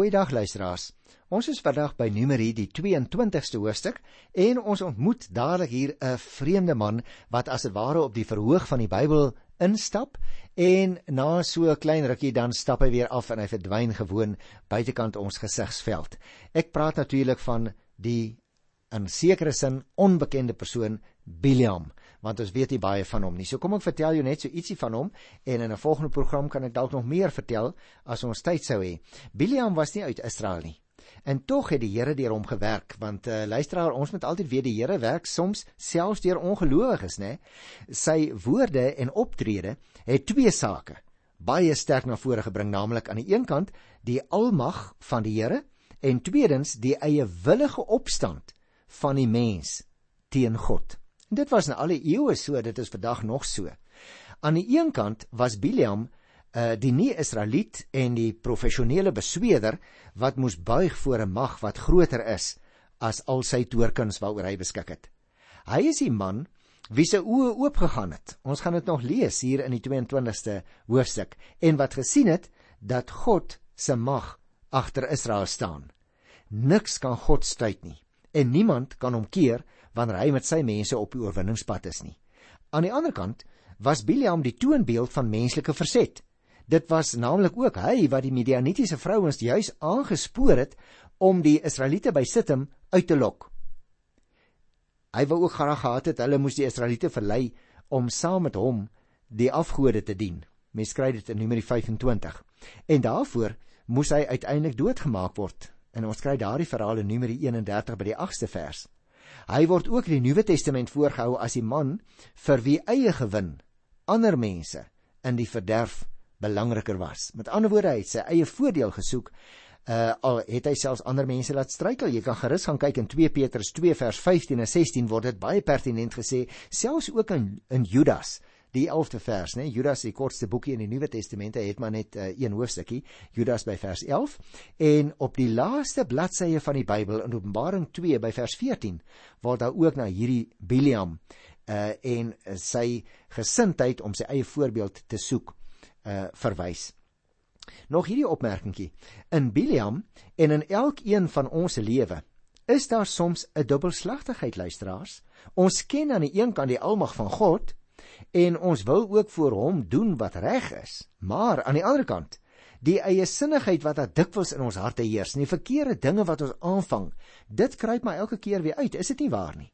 Goeiedag luisteraars. Ons is vandag by Numeri die 22ste hoofstuk en ons ontmoet dadelik hier 'n vreemde man wat as dit ware op die verhoog van die Bybel instap en na so 'n klein rukkie dan stap hy weer af en hy verdwyn gewoon buitekant ons gesigsveld. Ek praat natuurlik van die in sekere sin onbekende persoon Biliam want ons weet nie baie van hom nie. So kom ek vertel jou net so ietsie van hom en in 'n volgende program kan ek dalk nog meer vertel as ons tyd sou hê. Biliam was nie uit Israel nie. En tog het die Here deur hom gewerk want uh, luisteraar ons moet altyd weet die Here werk soms selfs deur ongelowiges nê. Sy woorde en optrede het twee sake baie sterk na vore gebring naamlik aan die een kant die almag van die Here en tweedens die eie willige opstand van die mens teen God. Dit was in alle eeue so, dit is vandag nog so. Aan die een kant was Biliam uh die nie-Israeliet en die professionele besweerder wat moes buig voor 'n mag wat groter is as al sy toorkuns waaroor hy beskik het. Hy is die man wie se oë oopgegaan het. Ons gaan dit nog lees hier in die 22ste hoofstuk en wat gesien het dat God se mag agter Israel staan. Niks kan God stuit nie en niemand kan hom keer wanneer hy met sy mense op die oorwinningspad is nie. Aan die ander kant was Biliam die toonbeeld van menslike verset. Dit was naamlik ook hy wat die Midianitiese vrouens juis aangespoor het om die Israeliete by Sittim uit te lok. Hy wou ook graag gehad het hulle moes die Israeliete verlei om saam met hom die afgode te dien. Mens skryf dit in Numeri 25. En daarvoor moes hy uiteindelik doodgemaak word. En ons kry daardie verhaal in Numeri 31 by die 8ste vers. Hy word ook in die Nuwe Testament voorgehou as die man vir wie eie gewin ander mense in die verderf belangriker was. Met ander woorde, hy het sy eie voordeel gesoek. Uh al het hy selfs ander mense laat struikel. Jy kan gerus gaan kyk in 2 Petrus 2 vers 15 en 16 word dit baie pertinent gesê, selfs ook in in Judas die 11de vers, né? Judas, die kortste boekie in die Nuwe Testament, het maar net uh, een hoofstukkie, Judas by vers 11. En op die laaste bladsye van die Bybel in Openbaring 2 by vers 14 word daar ook na hierdie Biliam uh en sy gesindheid om sy eie voorbeeld te soek uh verwys. Nog hierdie opmerkingie. In Biliam en in elkeen van ons se lewe is daar soms 'n dubbelslagtigheid luisteraars. Ons ken aan die een kant die almag van God en ons wil ook vir hom doen wat reg is. Maar aan die ander kant, die eie sinnigheid wat daar dikwels in ons harte heers, en die verkeerde dinge wat ons aanvang, dit kruip maar elke keer weer uit. Is dit nie waar nie?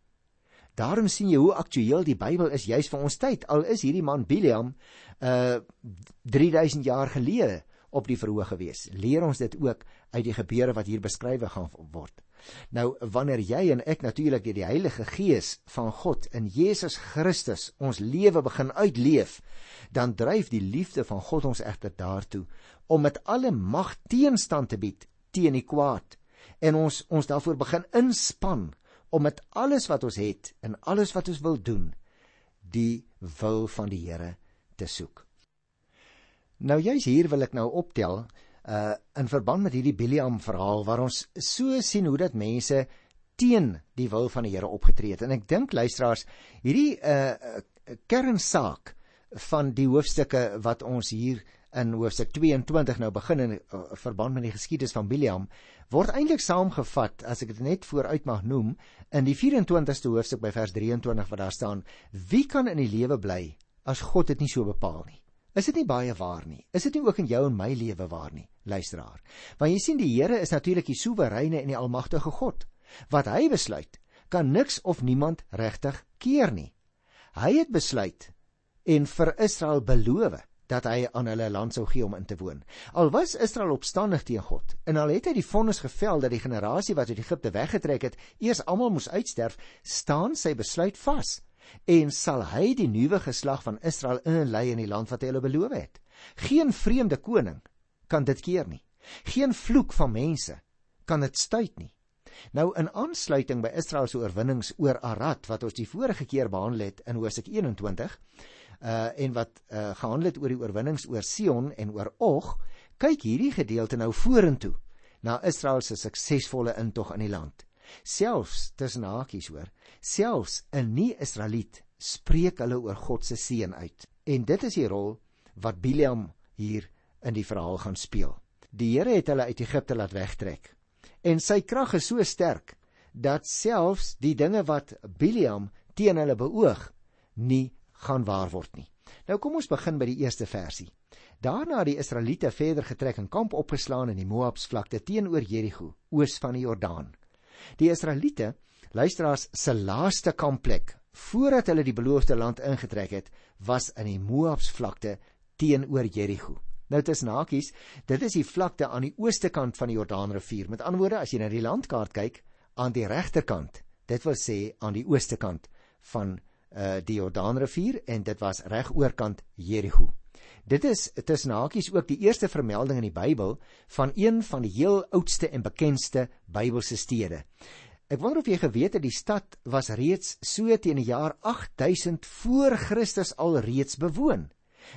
Daarom sien jy hoe aktueel die Bybel is juis vir ons tyd. Al is hierdie man Biliam uh 3000 jaar gelede op die verhoog gewees. Leer ons dit ook uit die gebeure wat hier beskryf gaan word. Nou wanneer jy en ek natuurlik deur die Heilige Gees van God in Jesus Christus ons lewe begin uitleef, dan dryf die liefde van God ons egter daartoe om met alle mag teenstand te bied teen die kwaad en ons ons daarvoor begin inspann om met alles wat ons het en alles wat ons wil doen die wil van die Here te soek. Nou juis hier wil ek nou optel uh in verband met hierdie Biliam verhaal waar ons so sien hoe dat mense teen die wil van die Here opgetree het. En ek dink luisteraars, hierdie uh kernsaak van die hoofstukke wat ons hier in hoofstuk 22 nou begin in uh, verband met die geskiedenis van Biliam word eintlik saamgevat as ek dit net vooruit mag noem in die 24ste hoofstuk by vers 23 wat daar staan: Wie kan in die lewe bly as God dit nie so bepaal nie? Is dit nie baie waar nie? Is dit nie ook in jou en my lewe waar nie, luisteraar? Want jy sien die Here is natuurlik die soewereine en die almagtige God. Wat hy besluit, kan niks of niemand regtig keer nie. Hy het besluit en vir Israel beloof dat hy aan hulle land sou gee om in te woon. Al was Israel opstandig teen God en al het hy die vonnis gevel dat die generasie wat uit Egipte weggetrek het, eers almal moes uitsterf, staan sy besluit vas en sal hy die nuwe geslag van Israel inlei in die land wat hy hulle beloof het. Geen vreemde koning kan dit keer nie. Geen vloek van mense kan dit stuit nie. Nou in aansluiting by Israel se oorwinnings oor Arad wat ons die vorige keer behandel het in Hosea 21 uh en wat uh gehandel het oor die oorwinnings oor Sion en oor Og, kyk hierdie gedeelte nou vorentoe na Israel se suksesvolle intog in die land. Selfs tussen hakies hoor, selfs 'n nie-Israeliet spreek hulle oor God se seën uit. En dit is die rol wat Biliam hier in die verhaal gaan speel. Die Here het hulle uit Egipte laat wegtrek. En sy krag is so sterk dat selfs die dinge wat Biliam teen hulle beoog nie gaan waar word nie. Nou kom ons begin by die eerste versie. Daarna het die Israeliete verder getrek en kamp opgeslaan in die Moabsvlakte teenoor Jerigo, oos van die Jordaan. Die Israeliete, luisteraars se laaste kampplek voordat hulle die beloofde land ingetrek het, was in die Moabsvlakte teenoor Jerigo. Nou dit is nakies, dit is die vlakte aan die ooste kant van die Jordaanrivier. Met ander woorde, as jy na die landkaart kyk, aan die regterkant, dit wil sê aan die ooste kant van uh die Jordaanrivier en dit was reg oorkant Jerigo. Dit is tussen hakies ook die eerste vermelding in die Bybel van een van die heel oudste en bekendste Bybelse stede. Ek wonder of jy geweet het die stad was reeds so teen die jaar 8000 voor Christus al reeds bewoon.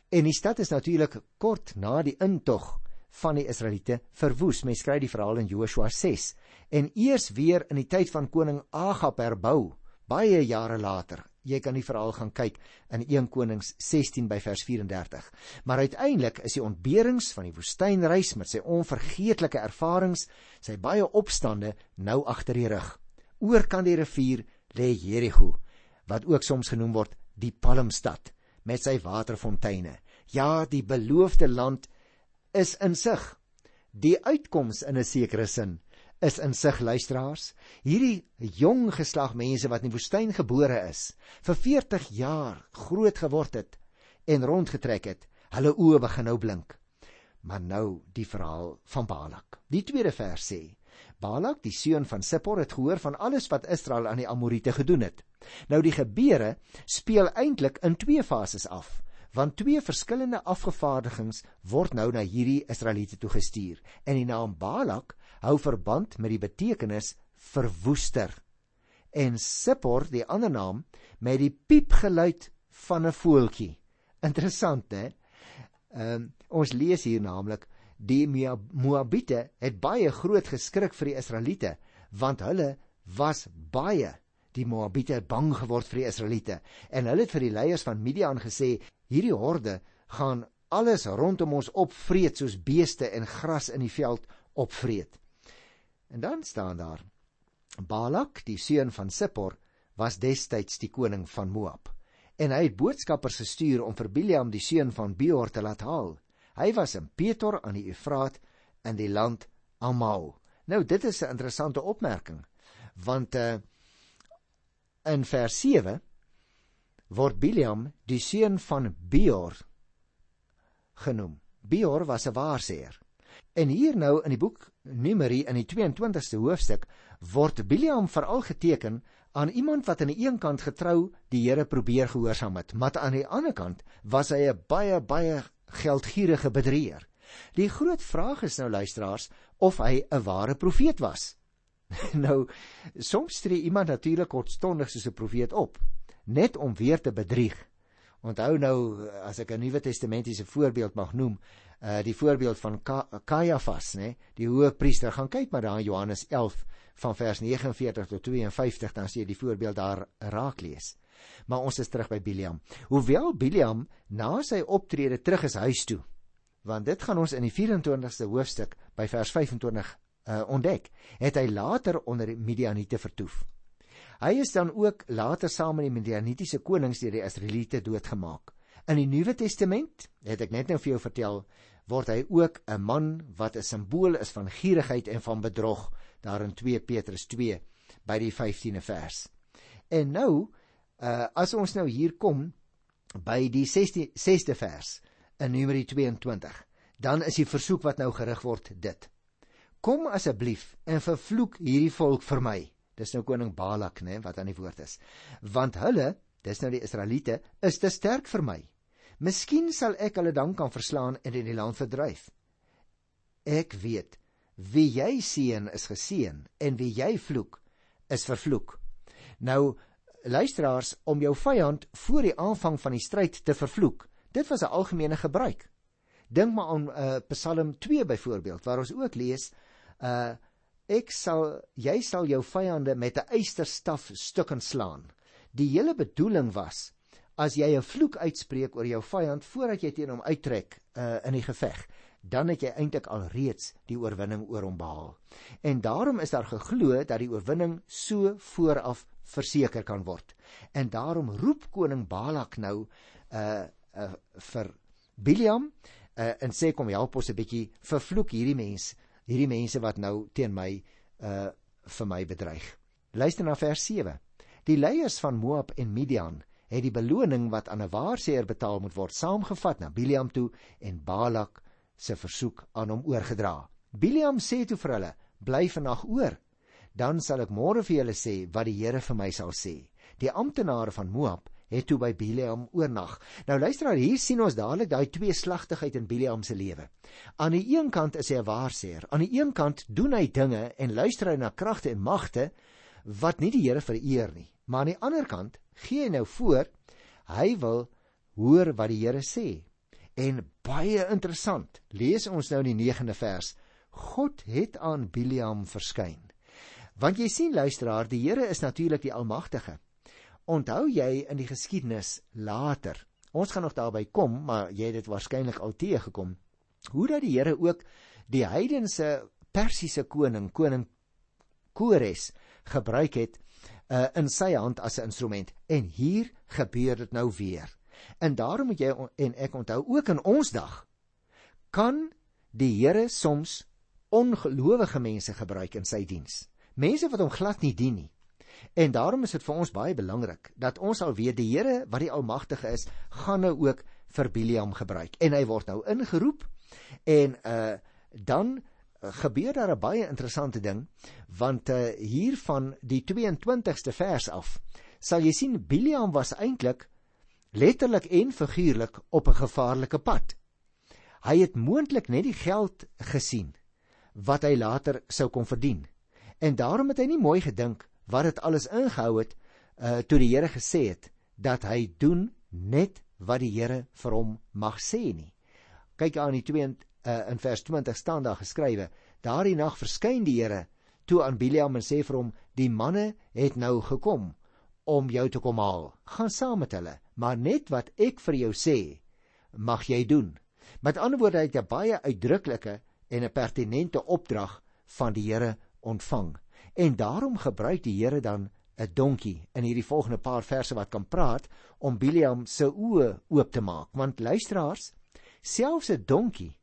En die stad is natuurlik kort na die intog van die Israeliete verwoes. Mens kry die verhaal in Joshua 6 en eers weer in die tyd van koning Agab herbou baie jare later jy kan die verhaal gaan kyk in 1 Konings 16 by vers 34. Maar uiteindelik is die ontberings van die woestynreis met sy onvergeetlike ervarings, sy baie opstande nou agter die rug. Oor kan die rivier lê Jerigo, wat ook soms genoem word die Palmstad met sy waterfonteine. Ja, die beloofde land is in sig. Die uitkoms in 'n sekere sin is in sig luisteraars. Hierdie jong geslag mense wat in die woestyn gebore is, vir 40 jaar groot geword het en rondgetrek het, hulle oë begin nou blink. Maar nou die verhaal van Balak. Die tweede vers sê: Balak, die seun van Sippor, het gehoor van alles wat Israel aan die Amorite gedoen het. Nou die gebeure speel eintlik in twee fases af want twee verskillende afgevaardigings word nou na hierdie Israeliete toe gestuur en die naam Balak hou verband met die betekenis verwoester en Sippor die ander naam met die piepgeluid van 'n voeltjie. Interessant hè? Ehm um, ons lees hier naamlik die Moabite het baie groot geskrik vir die Israeliete want hulle was baie die Moabite het bang geword vir die Israeliete en hulle het vir die leiers van Midian gesê hierdie horde gaan alles rondom ons opvreet soos beeste en gras in die veld opvreet. En dan staan daar Balak, die seun van Sippor, was destyds die koning van Moab. En hy het boodskappers gestuur om vir Biliam die seun van Beor te laat haal. Hy was in Petor aan die Efraat in die land Amal. Nou dit is 'n interessante opmerking want uh, in vers 7 word Biliam die seun van Beor genoem. Beor was 'n waarsêer. En hier nou in die boek Numeri in die 22ste hoofstuk word Biliam veral geteken aan iemand wat aan die een kant getrou die Here probeer gehoorsaam het, maar aan die ander kant was hy 'n baie baie geldgierige bedrieger. Die groot vraag is nou luisteraars of hy 'n ware profeet was. nou soms tree iemand natuurlik kortstondig soos 'n profeet op, net om weer te bedrieg. Onthou nou as ek 'n Nuwe Testamentiese voorbeeld mag noem, uh die voorbeeld van Kajafas, nê, die hoë priester. Gaan kyk maar daar Johannes 11 van vers 49 tot 52 dan sien jy die voorbeeld daar raak lees. Maar ons is terug by Biliam. Hoewel Biliam na sy optrede terug is huis toe, want dit gaan ons in die 24ste hoofstuk by vers 25 uh eh, ontdek, het hy later onder die Midianiete vertoef. Hy is dan ook later saam met die Midianitiese konings deur die Israeliete doodgemaak. In die Nuwe Testament, het ek net nou vir jou vertel, word hy ook 'n man wat 'n simbool is van gierigheid en van bedrog daar in 2 Petrus 2 by die 15de vers. En nou, uh as ons nou hier kom by die 16 6de vers in Numeri 22, dan is die versoek wat nou gerig word dit. Kom asseblief en vervloek hierdie volk vir my. Dis nou koning Balak, né, wat aan die woord is. Want hulle, dis nou die Israeliete, is te sterk vir my. Miskien sal ek hulle dan kan verslaan en in die land verdryf. Ek weet wie jy seën is geseën en wie jy vloek is vervloek. Nou luisteraars om jou vyand voor die aanvang van die stryd te vervloek. Dit was 'n algemene gebruik. Dink maar aan uh, Psalm 2 byvoorbeeld waar ons ook lees uh ek sal jy sal jou vyande met 'n eysterstaf stukken slaan. Die hele bedoeling was as jy 'n vloek uitspreek oor jou vyand voordat jy teen hom uittrek uh, in die geveg, dan het jy eintlik al reeds die oorwinning oor hom behaal. En daarom is daar geglo dat die oorwinning so vooraf verseker kan word. En daarom roep koning Balak nou uh uh vir Biliam uh en sê kom help ons 'n bietjie vervloek hierdie mense, hierdie mense wat nou teen my uh vir my bedreig. Luister na vers 7. Die leiers van Moab en Midian het die beloning wat aan 'n waarseer betaal moet word saamgevat na Biliam toe en Balak se versoek aan hom oorgedra. Biliam sê toe vir hulle: "Bly vannag oor, dan sal ek môre vir julle sê wat die Here vir my sal sê." Die amptenare van Moab het toe by Biliam oornag. Nou luister nou, hier sien ons dadelik daai twee slagtigheid in Biliam se lewe. Aan die een kant is hy 'n waarseer, aan die een kant doen hy dinge en luister hy na kragte en magte wat nie die Here vereer nie. Maar aan die ander kant gee hy nou voor hy wil hoor wat die Here sê. En baie interessant, lees ons nou in die 9de vers. God het aan Biliam verskyn. Want jy sien luisteraar, die Here is natuurlik die almagtige. Onthou jy in die geskiedenis later. Ons gaan nog daarby kom, maar jy het dit waarskynlik al teë gekom. Hoe dat die Here ook die heidense Persiese koning, koning Kores gebruik het uh, in sy hand as 'n instrument. En hier gebeur dit nou weer. En daarom moet jy en ek onthou ook in ons dag kan die Here soms ongelowige mense gebruik in sy diens. Mense wat hom glad nie dien nie. En daarom is dit vir ons baie belangrik dat ons al weet die Here wat die almagtige is, gaan nou ook vir Biliam gebruik. En hy word nou ingeroep en uh dan uh, gebeur daar 'n baie interessante ding want uh hier van die 22ste vers af sal jy sien Biliam was eintlik letterlik en figuurlik op 'n gevaarlike pad. Hy het moontlik net die geld gesien wat hy later sou kon verdien. En daarom het hy nie mooi gedink wat dit alles ingehou het uh toe die Here gesê het dat hy doen net wat die Here vir hom mag sê nie. Kyk aan die 2 uh, in vers 20 staan daar geskrywe: Daardie nag verskyn die Here toe aan Biliam en sê vir hom: "Die manne het nou gekom om jou te kom haal. Gaan saam met hulle, maar net wat ek vir jou sê, mag jy doen." Met ander woorde, hy het 'n baie uitdruklike en 'n pertinente opdrag van die Here ontvang. En daarom gebruik die Here dan 'n donkie in hierdie volgende paar verse wat kan praat om Biliam se oë oop te maak. Want luisteraars, selfs 'n donkie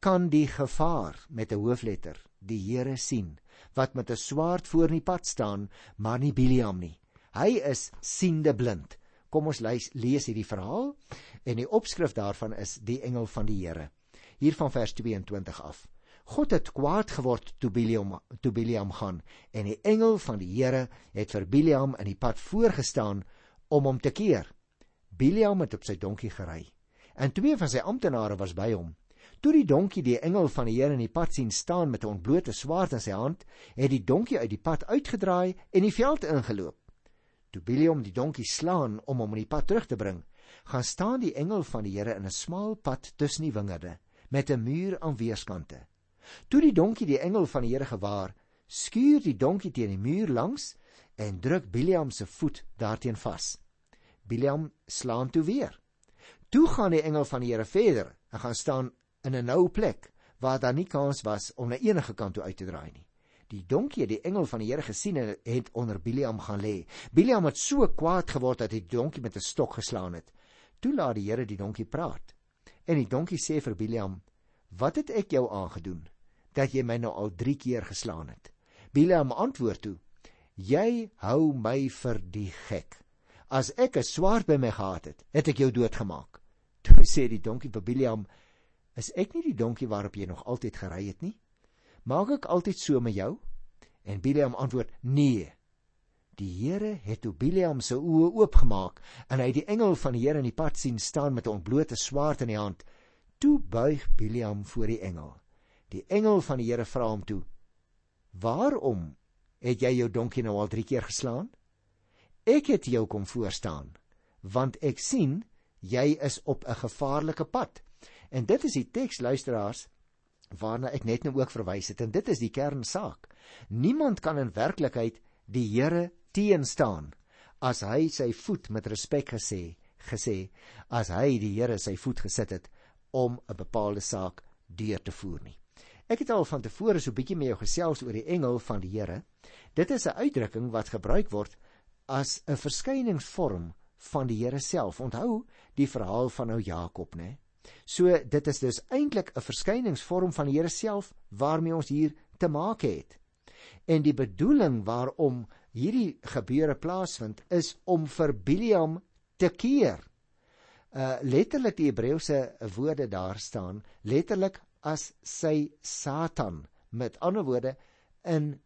kan die gevaar met 'n hoofletter, die Here sien, wat met 'n swaard voor in die pad staan, maar nie Biliam nie. Hy is siende blind. Kom ons lees, lees hierdie verhaal en die opskrif daarvan is die engel van die Here. Hier van vers 22 af. God het kwaad geword toe Biliam toe Biliam gaan en die engel van die Here het vir Biliam in die pad voorgestaan om hom te keer. Biliam het op sy donkie gery en twee van sy amptenare was by hom. Toe die donkie die engel van die Here in die pad sien staan met 'n ontblote swaard in sy hand, het die donkie uit die pad uitgedraai en die veld ingeloop. Toe Biliam die donkie slaan om hom in die pad terug te bring, gaan staan die engel van die Here in 'n smal pad tussen die wingerde met 'n muur aan weerskante. Toe die donkie die engel van die Here gewaar, skuur die donkie teen die muur langs en druk Biliam se voet daarteen vas. Biliam slaan toe weer. Toe gaan die engel van die Here verder en gaan staan in 'n nou plek waar daar nie kans was om na enige kant toe uit te draai nie. Die donkie het die engel van die Here gesien en het onder Biliam gaan lê. Biliam het so kwaad geword dat hy die donkie met 'n stok geslaan het. Toe laat die Here die donkie praat. En die donkie sê vir Biliam: "Wat het ek jou aangedoen?" dat jy my nou al 3 keer geslaan het. Bileam antwoord toe: Jy hou my vir die gek. As ek 'n swaard by my gehad het, het ek jou doodgemaak. Toe sê die donkie vir Bileam: Is ek nie die donkie waarop jy nog altyd gery het nie? Maak ek altyd so met jou? En Bileam antwoord: Nee. Die Here het toe Bileam se oë oopgemaak en hy het die engel van die Here in die pad sien staan met 'n ontblote swaard in die hand. Toe buig Bileam voor die engel. Die engel van die Here vra hom toe: "Waarom het jy jou donkie nou al 3 keer geslaan? Ek het jou kom voorstaan, want ek sien jy is op 'n gevaarlike pad." En dit is die teks luisteraars waarna ek net nou ook verwys het en dit is die kernsaak. Niemand kan in werklikheid die Here teenstaan as hy sy voet met respek gesê gesê as hy die Here sy voet gesit het om 'n bepaalde saak deur te voer nie. Ek het al van tevore so 'n bietjie met jou gesels oor die engel van die Here. Dit is 'n uitdrukking wat gebruik word as 'n verskyningsvorm van die Here self. Onthou die verhaal van nou Jakob, né? So dit is dus eintlik 'n verskyningsvorm van die Here self waarmee ons hier te maak het. En die bedoeling waarom hierdie gebeure plaasvind is om vir Biliam te keer. Uh letterlik die Hebreëse woorde daar staan letterlik as sy Satan. Met ander woorde in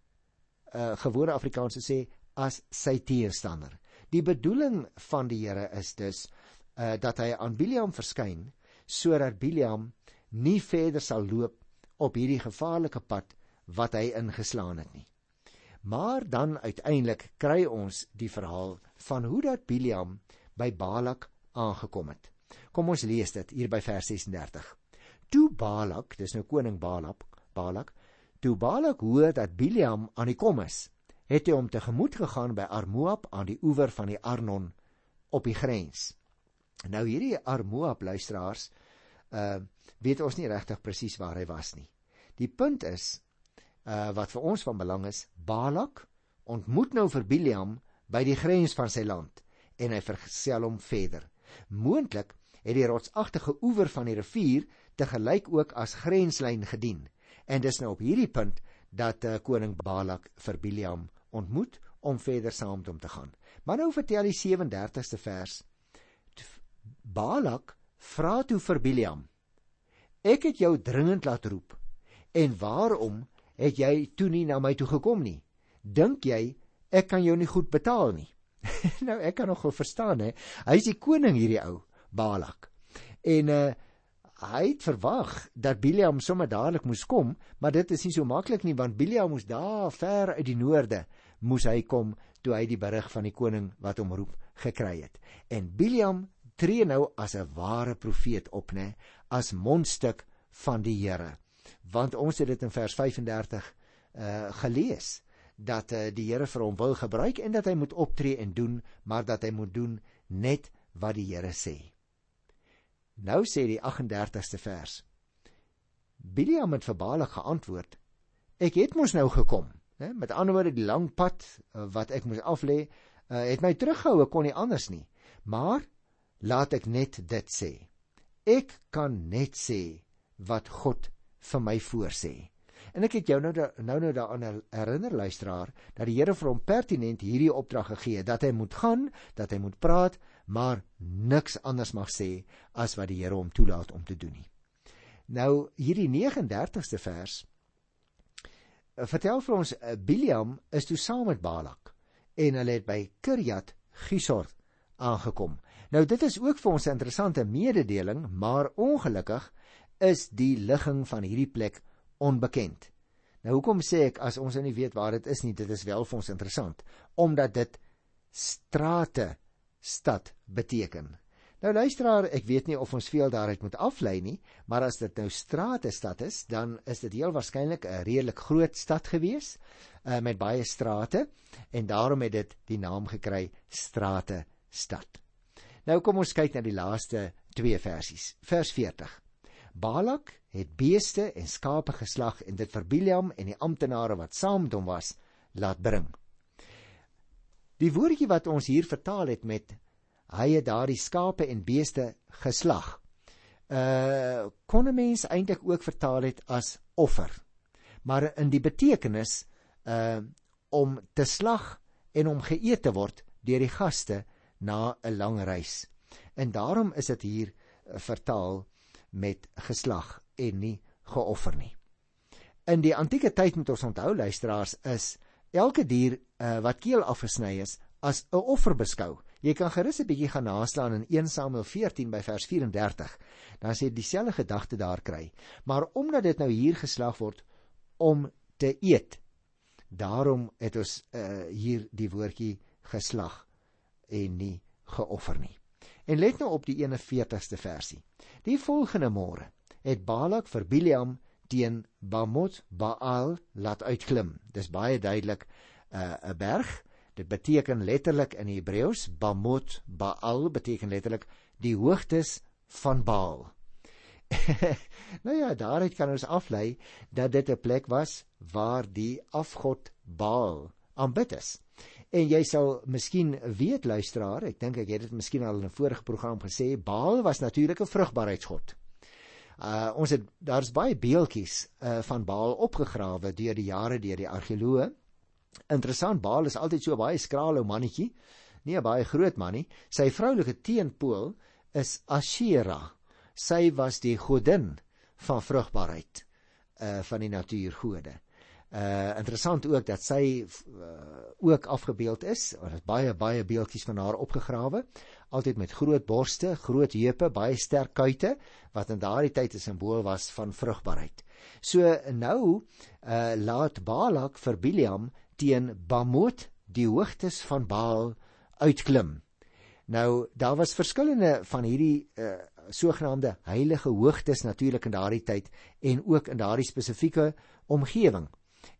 uh gewone Afrikaans sê as sy teestander. Die bedoeling van die Here is dus uh dat hy aan Biliam verskyn sodat Biliam nie verder sal loop op hierdie gevaarlike pad wat hy ingeslaan het nie. Maar dan uiteindelik kry ons die verhaal van hoe dat Biliam by Balak aangekom het. Kom ons lees dit hier by vers 36. Toe Balak, dis nou koning Balak, Balak, toe Balak hoor dat Biliam aan die kom is, het hy hom tegemoet gegaan by Armoab aan die oewer van die Arnon op die grens. Nou hierdie Armoab luisteraars, uh weet ons nie regtig presies waar hy was nie. Die punt is uh wat vir ons van belang is, Balak ontmoet nou vir Biliam by die grens van sy land en hy vergesel hom verder. Moontlik het die rotsagtige oewer van die rivier te gelyk ook as grenslyn gedien. En dis nou op hierdie punt dat uh, koning Balak vir Biliam ontmoet om verder saam met hom te gaan. Maar nou vertel die 37ste vers Balak vra toe vir Biliam: Ek het jou dringend laat roep. En waarom het jy toe nie na my toe gekom nie? Dink jy ek kan jou nie goed betaal nie? nou ek kan nog wel verstaan hè. Hy is die koning hierdie ou, Balak. En uh hy het verwag dat Biliam sommer dadelik moes kom, maar dit is nie so maklik nie want Biliam moes daar ver uit die noorde moes hy kom toe hy die berig van die koning wat hom roep gekry het. En Biliam tree nou as 'n ware profeet op, nê, as mondstuk van die Here. Want ons het dit in vers 35 uh gelees dat uh, die Here vir hom wil gebruik en dat hy moet optree en doen, maar dat hy moet doen net wat die Here sê. Nou sê die 38ste vers. Biliam het vir Balak geantwoord: Ek het mos nou gekom, né? Met ander woorde die lang pad uh, wat ek moes aflê, uh, het my teruggehou, ek kon nie anders nie. Maar laat ek net dit sê. Ek kan net sê wat God vir my voorsê. En ek het jou nou da, nou nou daaraan herinner luisteraar dat die Here vir hom pertinent hierdie opdrag gegee het dat hy moet gaan, dat hy moet praat, maar niks anders mag sê as wat die Here hom toelaat om te doen nie. Nou hierdie 39ste vers eh, vertel vir ons eh, Biliam is toe saam met Balak en hulle het by Kirjat Gisor aangekom. Nou dit is ook vir ons 'n interessante mededeling, maar ongelukkig is die ligging van hierdie plek onbekend. Nou hoekom sê ek as ons nou nie weet waar dit is nie, dit is wel vir ons interessant, omdat dit strate stad beteken. Nou luisteraar, ek weet nie of ons veel daaruit moet aflei nie, maar as dit nou strate stad is, dan is dit heel waarskynlik 'n redelik groot stad gewees uh, met baie strate en daarom het dit die naam gekry strate stad. Nou kom ons kyk na die laaste twee versies. Vers 40. Balak het beeste en skape geslag en dit vir Biliam en die amptenare wat saam met hom was laat bring. Die woordjie wat ons hier vertaal het met hy het daardie skape en beeste geslag. Uh kon 'n mens eintlik ook vertaal het as offer. Maar in die betekenis uh om te slag en om geëet te word deur die gaste na 'n lang reis. En daarom is dit hier eh, vertaal met geslag en nie geoffer nie. In die antieke tyd moet ons onthou luisteraars is elke dier uh, wat keel afgesny is as 'n offer beskou. Jy kan gerus 'n bietjie gaan naslaan in 1 Samuel 14 by vers 34. Dan sê dieselfde gedagte daar kry. Maar omdat dit nou hier geslag word om te eet, daarom het ons uh, hier die woordjie geslag en nie geoffer nie. En let nou op die 41ste versie. Die volgende môre het Balak vir Biliam teen Bamot Baal laat uitklim. Dis baie duidelik 'n uh, 'n berg. Dit beteken letterlik in Hebreëus Bamot Baal beteken letterlik die hoogtes van Baal. nou ja, daaruit kan ons aflei dat dit 'n plek was waar die afgod Baal aanbid is. En jy sal miskien weet luisteraar, ek dink ek het dit miskien al in 'n vorige program gesê, Baal was natuurlik 'n vrugbaarheidsgod. Uh ons het daar's baie beeltjies uh van Baal opgegrawe deur die jare deur die argeoloë. Interessant, Baal is altyd so baie skraal ou mannetjie, nie 'n baie groot man nie. Sy vroulike teenpool is Ashera. Sy was die godin van vrugbaarheid uh van die natuurgode. Uh interessant ook dat sy uh, ook afgebeeld is. Daar is baie baie beeldjies van haar opgegrawe, altyd met groot borste, groot heupe, baie sterk kuite wat in daardie tyd 'n simbool was van vrugbaarheid. So nou uh laat Balak vir Biliam teen Bamot die hoogtes van Baal uitklim. Nou daar was verskillende van hierdie uh, sogenaamde heilige hoogtes natuurlik in daardie tyd en ook in daardie spesifieke omgewing.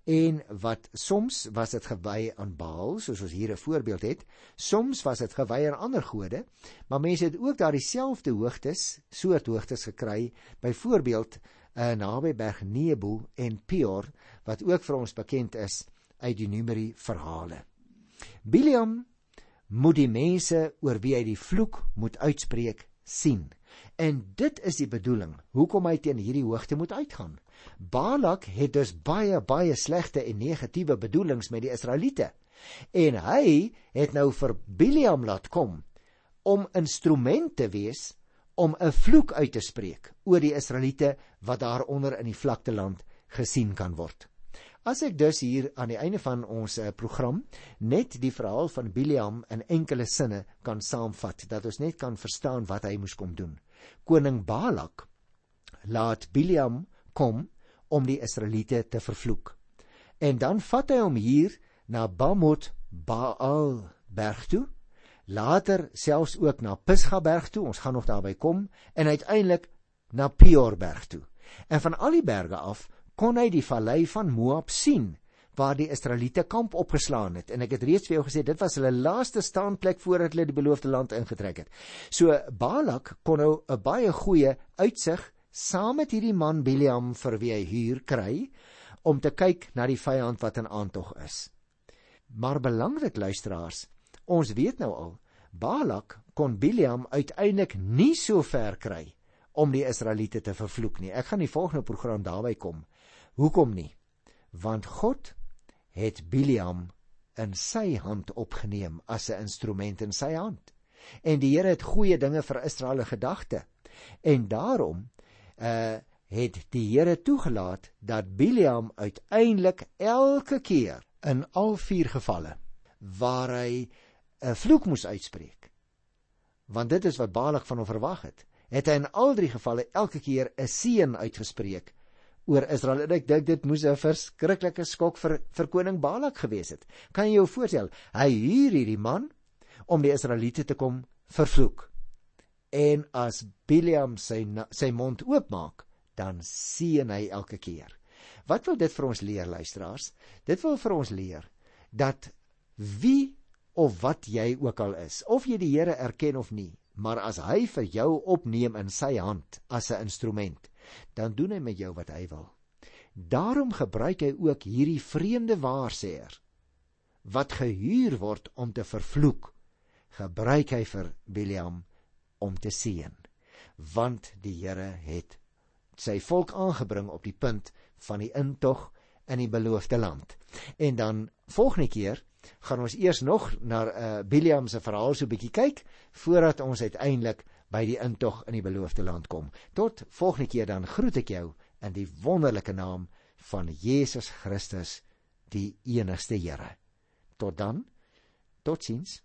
En wat soms was dit gewy aan Baal, soos ons hier 'n voorbeeld het, soms was dit gewy aan ander gode, maar mense het ook daardie selfde hoogtes, soort hoogtes gekry, byvoorbeeld uh, naby Berg Nebo en Peor wat ook vir ons bekend is uit die Numeri verhale. Biliam moet die mense oor wie hy die vloek moet uitspreek sien. En dit is die bedoeling hoekom hy teen hierdie hoogte moet uitgaan. Balak het dus baie baie slegte en negatiewe bedoelings met die Israeliete. En hy het nou vir Biliam laat kom om instrument te wees om 'n vloek uit te spreek oor die Israeliete wat daaronder in die vlakte land gesien kan word. As ek dus hier aan die einde van ons uh, program net die verhaal van Biliam in enkele sinne kan saamvat dat ons net kan verstaan wat hy moes kom doen. Koning Balak laat Biliam kom om die Israeliete te vervloek. En dan vat hy hom hier na Bamot Baal berg toe, later selfs ook na Pisga berg toe, ons gaan nog daarby kom, en uiteindelik na Peor berg toe. En van al die berge af kon hy die vallei van Moab sien waar die Israeliete kamp opgeslaan het en ek het reeds vir jou gesê dit was hulle laaste staanplek voordat hulle die beloofde land ingetrek het. So Balak kon nou 'n baie goeie uitsig saam met hierdie man Biliam vir wie hy huur kry om te kyk na die vyand wat in aantog is. Maar belangrik luisteraars, ons weet nou al Balak kon Biliam uiteindelik nie so ver kry om die Israeliete te vervloek nie. Ek gaan die volgende program daarby kom. Hoekom nie? Want God het Biliam in sy hand opgeneem as 'n instrument in sy hand. En die Here het goeie dinge vir Israel gedagte. En daarom uh het die Here toegelaat dat Biliam uiteindelik elke keer in al vier gevalle waar hy 'n vloek moes uitspreek. Want dit is wat Balak van hom verwag het. Het hy in al drie gevalle elke keer 'n seën uitgespreek oor Israel. En ek dink dit moes 'n verskriklike skok vir vir koning Balak gewees het. Kan jy jou voorstel? Hy huur hierdie man om die Israeliete te kom vervloek. En as Biliam sy sy mond oopmaak, dan seën hy elke keer. Wat wil dit vir ons leer luisteraars? Dit wil vir ons leer dat wie of wat jy ook al is, of jy die Here erken of nie, maar as hy vir jou opneem in sy hand as 'n instrument, dan doen hy met jou wat hy wil. Daarom gebruik hy ook hierdie vreemde waarsêer wat gehuur word om te vervloek. Gebruik hy vir Biliam om te seën. Want die Here het sy volk aangebring op die punt van die intog in die beloofde land. En dan volgende keer gaan ons eers nog na uh, Biliam se verhaal so 'n bietjie kyk voordat ons uiteindelik by die intog in die beloofde land kom. Tot volgende keer dan groet ek jou in die wonderlike naam van Jesus Christus, die enigste Here. Tot dan. Totsiens.